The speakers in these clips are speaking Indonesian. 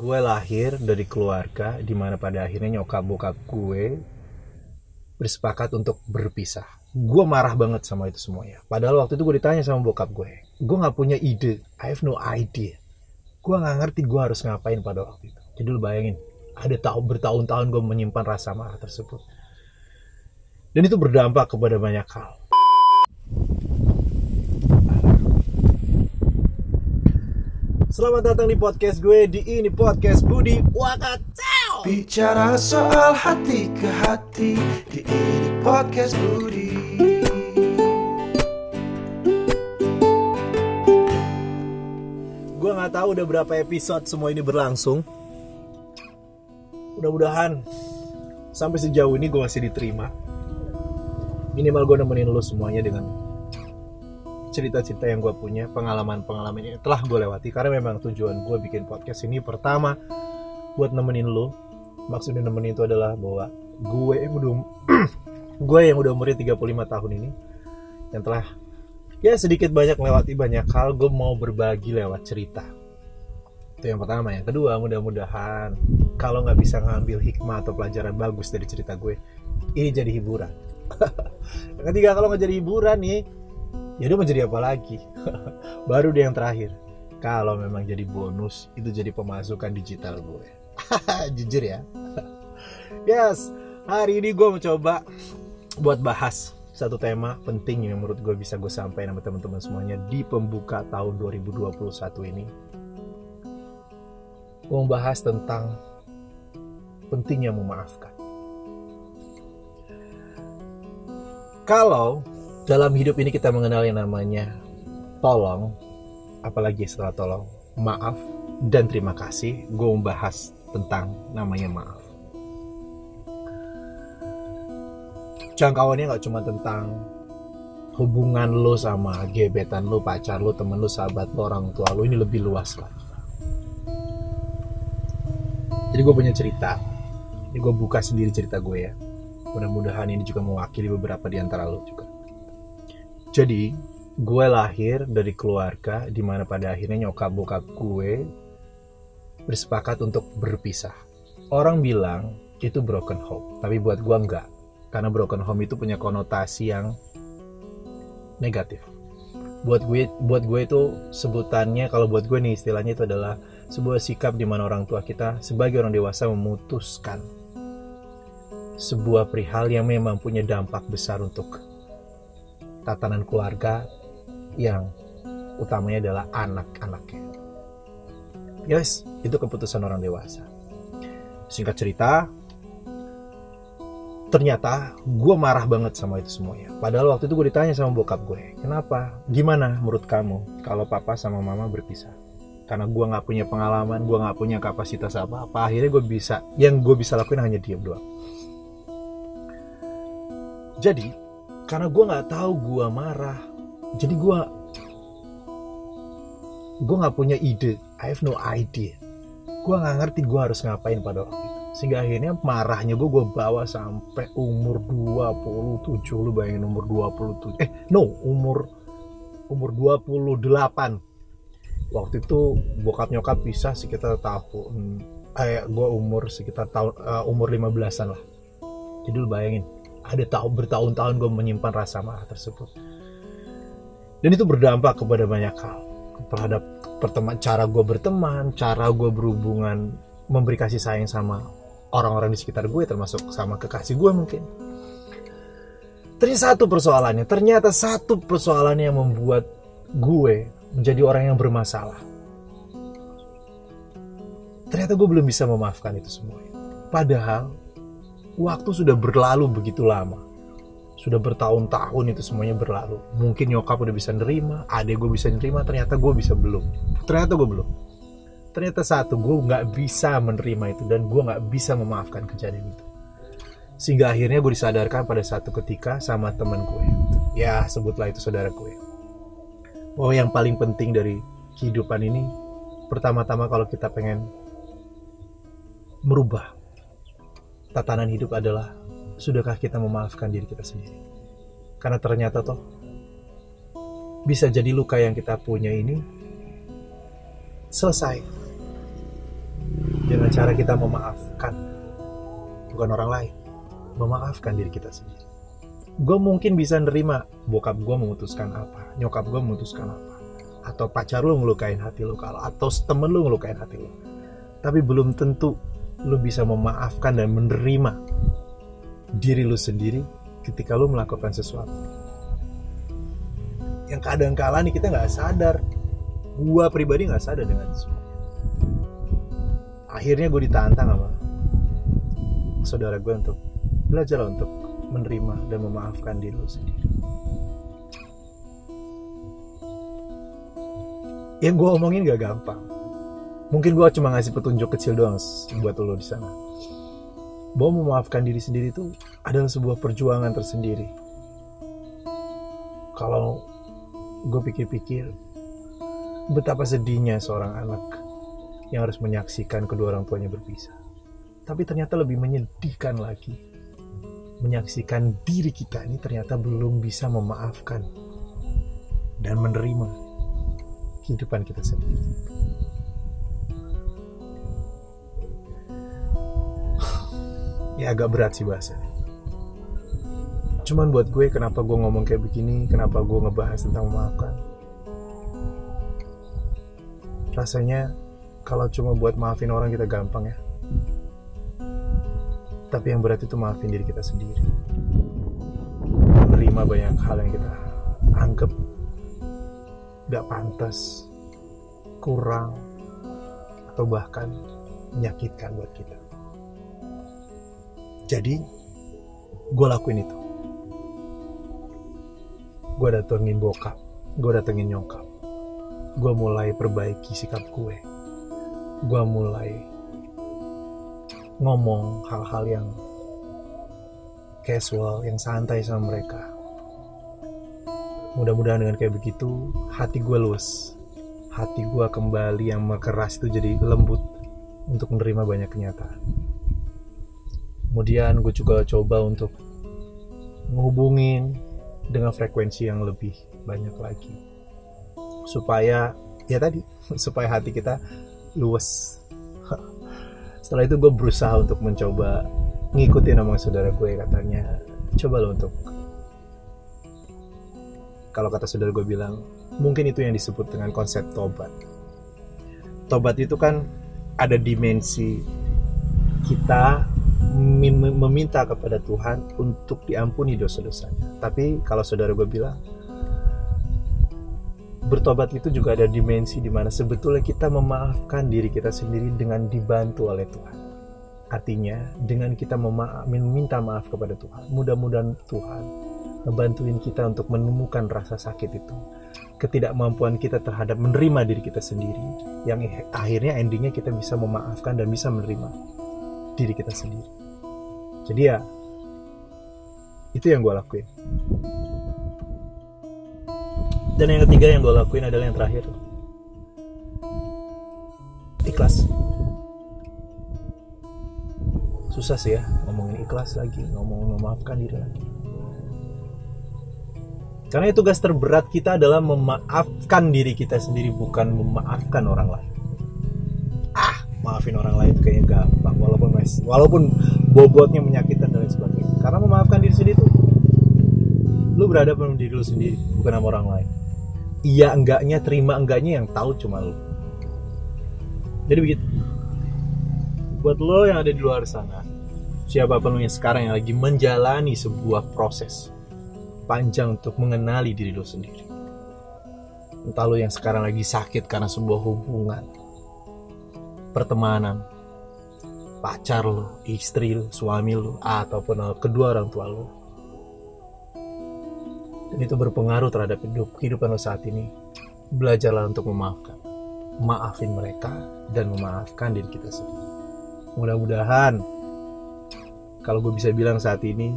gue lahir dari keluarga di mana pada akhirnya nyokap bokap gue bersepakat untuk berpisah. Gue marah banget sama itu semuanya. Padahal waktu itu gue ditanya sama bokap gue, gue nggak punya ide, I have no idea. Gue nggak ngerti gue harus ngapain pada waktu itu. Jadi lu bayangin, ada tahun bertahun-tahun gue menyimpan rasa marah tersebut. Dan itu berdampak kepada banyak hal. Selamat datang di podcast gue di ini podcast Budi Wakacau. Bicara soal hati ke hati di ini podcast Budi. Gue nggak tahu udah berapa episode semua ini berlangsung. Mudah-mudahan sampai sejauh ini gue masih diterima. Minimal gue nemenin lu semuanya dengan cerita-cerita yang gue punya, pengalaman-pengalaman yang telah gue lewati. Karena memang tujuan gue bikin podcast ini pertama buat nemenin lu. Maksudnya nemenin itu adalah bahwa gue yang udah gue yang udah umurnya 35 tahun ini yang telah ya sedikit banyak melewati banyak hal gue mau berbagi lewat cerita itu yang pertama yang kedua mudah-mudahan kalau nggak bisa ngambil hikmah atau pelajaran bagus dari cerita gue ini jadi hiburan yang ketiga kalau nggak jadi hiburan nih ya mau jadi apa lagi? Baru deh yang terakhir. Kalau memang jadi bonus itu jadi pemasukan digital gue. Jujur ya. Yes hari ini gue mencoba buat bahas satu tema penting yang menurut gue bisa gue sampaikan sama teman-teman semuanya di pembuka tahun 2021 ini. Gue membahas tentang pentingnya memaafkan. Kalau dalam hidup ini kita mengenal yang namanya tolong apalagi setelah tolong maaf dan terima kasih. Gue membahas tentang namanya maaf. Jangkauannya nggak cuma tentang hubungan lo sama gebetan lo pacar lo temen lo sahabat lo orang tua lo ini lebih luas lagi jadi gue punya cerita. Ini gue buka sendiri cerita gue ya. Mudah-mudahan ini juga mewakili beberapa di antara lo juga jadi gue lahir dari keluarga di mana pada akhirnya nyokap bokap gue bersepakat untuk berpisah. Orang bilang itu broken home, tapi buat gue enggak. Karena broken home itu punya konotasi yang negatif. Buat gue, buat gue itu sebutannya kalau buat gue nih istilahnya itu adalah sebuah sikap di mana orang tua kita sebagai orang dewasa memutuskan sebuah perihal yang memang punya dampak besar untuk tatanan keluarga yang utamanya adalah anak-anaknya. Yes, itu keputusan orang dewasa. Singkat cerita, ternyata gue marah banget sama itu semuanya. Padahal waktu itu gue ditanya sama bokap gue, kenapa? Gimana menurut kamu kalau papa sama mama berpisah? Karena gue nggak punya pengalaman, gue nggak punya kapasitas apa-apa. Akhirnya gue bisa, yang gue bisa lakuin hanya diam doang. Jadi karena gue nggak tahu gue marah. Jadi gue gue nggak punya ide. I have no idea. Gue nggak ngerti gue harus ngapain pada waktu itu. Sehingga akhirnya marahnya gue gue bawa sampai umur 27 lu bayangin umur 27 eh no umur umur 28 waktu itu bokap nyokap pisah sekitar tahun eh gue umur sekitar tahun uh, umur 15an lah. Jadi lu bayangin ada tahun bertahun-tahun gue menyimpan rasa marah tersebut. Dan itu berdampak kepada banyak hal. Terhadap perteman cara gue berteman cara gue berhubungan memberi kasih sayang sama orang-orang di sekitar gue termasuk sama kekasih gue mungkin. Ternyata satu persoalannya ternyata satu persoalannya yang membuat gue menjadi orang yang bermasalah. Ternyata gue belum bisa memaafkan itu semua padahal waktu sudah berlalu begitu lama. Sudah bertahun-tahun itu semuanya berlalu. Mungkin nyokap udah bisa nerima adek gue bisa nerima ternyata gue bisa belum. Ternyata gue belum. Ternyata satu gue nggak bisa menerima itu dan gue nggak bisa memaafkan kejadian itu. Sehingga akhirnya gue disadarkan pada satu ketika sama teman gue ya sebutlah itu saudara gue bahwa yang paling penting dari kehidupan ini pertama-tama kalau kita pengen merubah tatanan hidup adalah sudahkah kita memaafkan diri kita sendiri? Karena ternyata toh bisa jadi luka yang kita punya ini selesai cara kita memaafkan bukan orang lain memaafkan diri kita sendiri gue mungkin bisa nerima bokap gue memutuskan apa nyokap gue memutuskan apa atau pacar lu ngelukain hati lu kalau atau temen lu ngelukain hati lu tapi belum tentu lu bisa memaafkan dan menerima diri lu sendiri ketika lu melakukan sesuatu. Yang kadang kala nih kita nggak sadar. Gua pribadi nggak sadar dengan semuanya akhirnya gue ditantang sama saudara gue untuk belajar untuk menerima dan memaafkan diri lu sendiri. Yang gue omongin gak gampang mungkin gue cuma ngasih petunjuk kecil doang buat lo di sana. Bahwa memaafkan diri sendiri itu adalah sebuah perjuangan tersendiri. Kalau gue pikir-pikir betapa sedihnya seorang anak yang harus menyaksikan kedua orang tuanya berpisah. Tapi ternyata lebih menyedihkan lagi. Menyaksikan diri kita ini ternyata belum bisa memaafkan dan menerima kehidupan kita sendiri. Ya agak berat sih bahasanya. Cuman buat gue kenapa gue ngomong kayak begini, kenapa gue ngebahas tentang memaafkan. Rasanya kalau cuma buat maafin orang kita gampang ya. Tapi yang berat itu maafin diri kita sendiri. Menerima banyak hal yang kita anggap gak pantas, kurang, atau bahkan menyakitkan buat kita. Jadi, gue lakuin itu. Gue datengin bokap, gue datengin nyokap. Gue mulai perbaiki sikap gue. Gue mulai ngomong hal-hal yang casual, yang santai sama mereka. Mudah-mudahan dengan kayak begitu, hati gue luas. Hati gue kembali yang keras itu jadi lembut untuk menerima banyak kenyataan kemudian gue juga coba untuk menghubungin dengan frekuensi yang lebih banyak lagi. Supaya ya tadi supaya hati kita luas setelah itu gue berusaha untuk mencoba ngikutin nama saudara gue katanya coba lo untuk kalau kata saudara gue bilang mungkin itu yang disebut dengan konsep tobat. Tobat itu kan ada dimensi kita meminta kepada Tuhan untuk diampuni dosa-dosanya. Tapi kalau saudara gue bilang, bertobat itu juga ada dimensi di mana sebetulnya kita memaafkan diri kita sendiri dengan dibantu oleh Tuhan. Artinya, dengan kita meminta maaf kepada Tuhan, mudah-mudahan Tuhan membantuin kita untuk menemukan rasa sakit itu. Ketidakmampuan kita terhadap menerima diri kita sendiri, yang akhirnya endingnya kita bisa memaafkan dan bisa menerima diri kita sendiri jadi ya itu yang gue lakuin. Dan yang ketiga yang gue lakuin adalah yang terakhir. Ikhlas. Susah sih ya ngomongin ikhlas lagi ngomongin memaafkan diri lagi. Karena tugas terberat kita adalah memaafkan diri kita sendiri bukan memaafkan orang lain. Maafin orang lain itu kayaknya gampang walaupun mas walaupun bobotnya menyakitkan dan lain sebagainya. Karena memaafkan diri sendiri itu lu berhadapan dengan diri lu sendiri bukan sama orang lain. Iya enggaknya terima enggaknya yang tahu cuma lu. Jadi begitu. Buat lo yang ada di luar sana siapa pun lo yang sekarang yang lagi menjalani sebuah proses panjang untuk mengenali diri lo sendiri. Entah lo yang sekarang lagi sakit karena sebuah hubungan pertemanan, pacar lo, istri lo, suami lo, ataupun kedua orang tua lo. Dan itu berpengaruh terhadap hidup kehidupan lo saat ini. Belajarlah untuk memaafkan. Maafin mereka dan memaafkan diri kita sendiri. Mudah-mudahan kalau gue bisa bilang saat ini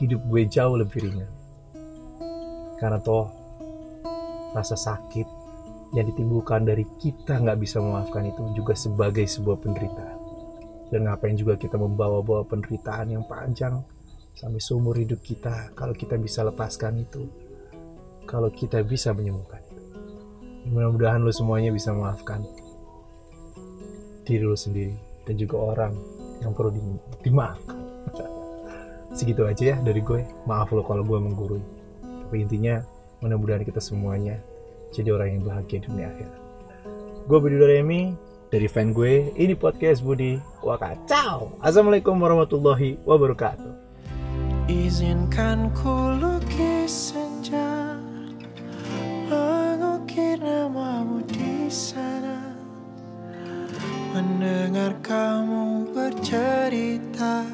hidup gue jauh lebih ringan. Karena toh rasa sakit yang ditimbulkan dari kita nggak bisa memaafkan itu juga sebagai sebuah penderitaan. Dan ngapain juga kita membawa-bawa penderitaan yang panjang sampai seumur hidup kita kalau kita bisa lepaskan itu. Kalau kita bisa menyembuhkan itu. Mudah-mudahan lo semuanya bisa memaafkan diri lo sendiri dan juga orang yang perlu di- dimaafkan. Segitu aja ya dari gue. Maaf lo kalau gue menggurui. Tapi intinya mudah-mudahan kita semuanya jadi orang yang bahagia di dunia akhirat. Gue Budi Doremi dari fan gue. Ini podcast Budi wah kacau assalamualaikum warahmatullahi wabarakatuh. Izinkan ku lukis senja Mengukir namamu di sana. Mendengar kamu bercerita